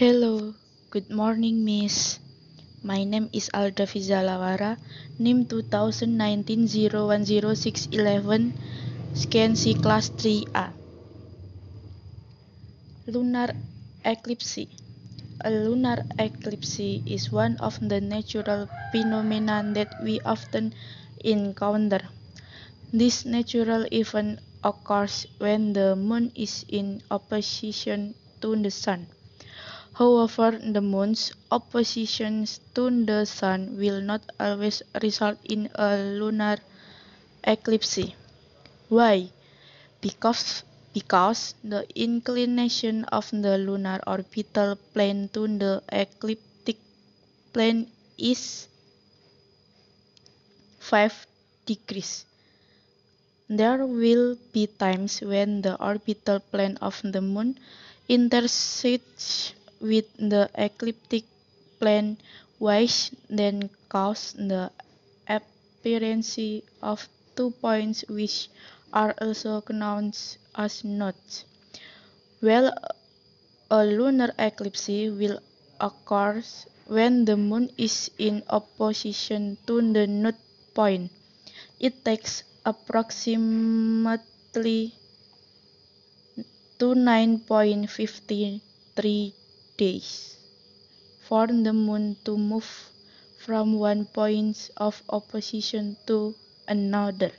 Hello, good morning, Miss. My name is Alda Fizalawara, NIM 2019-010611, Scan C Class 3A. Lunar eclipse. A lunar eclipse is one of the natural phenomena that we often encounter. This natural event occurs when the moon is in opposition to the sun. However, the moon's opposition to the sun will not always result in a lunar eclipse. Why? Because, because the inclination of the lunar orbital plane to the ecliptic plane is 5 degrees. There will be times when the orbital plane of the moon intersects with the ecliptic plane which then cause the appearance of two points which are also known as nodes. Well, a lunar eclipse will occur when the moon is in opposition to the node point. It takes approximately to 9.53 days for the moon to move from one point of opposition to another.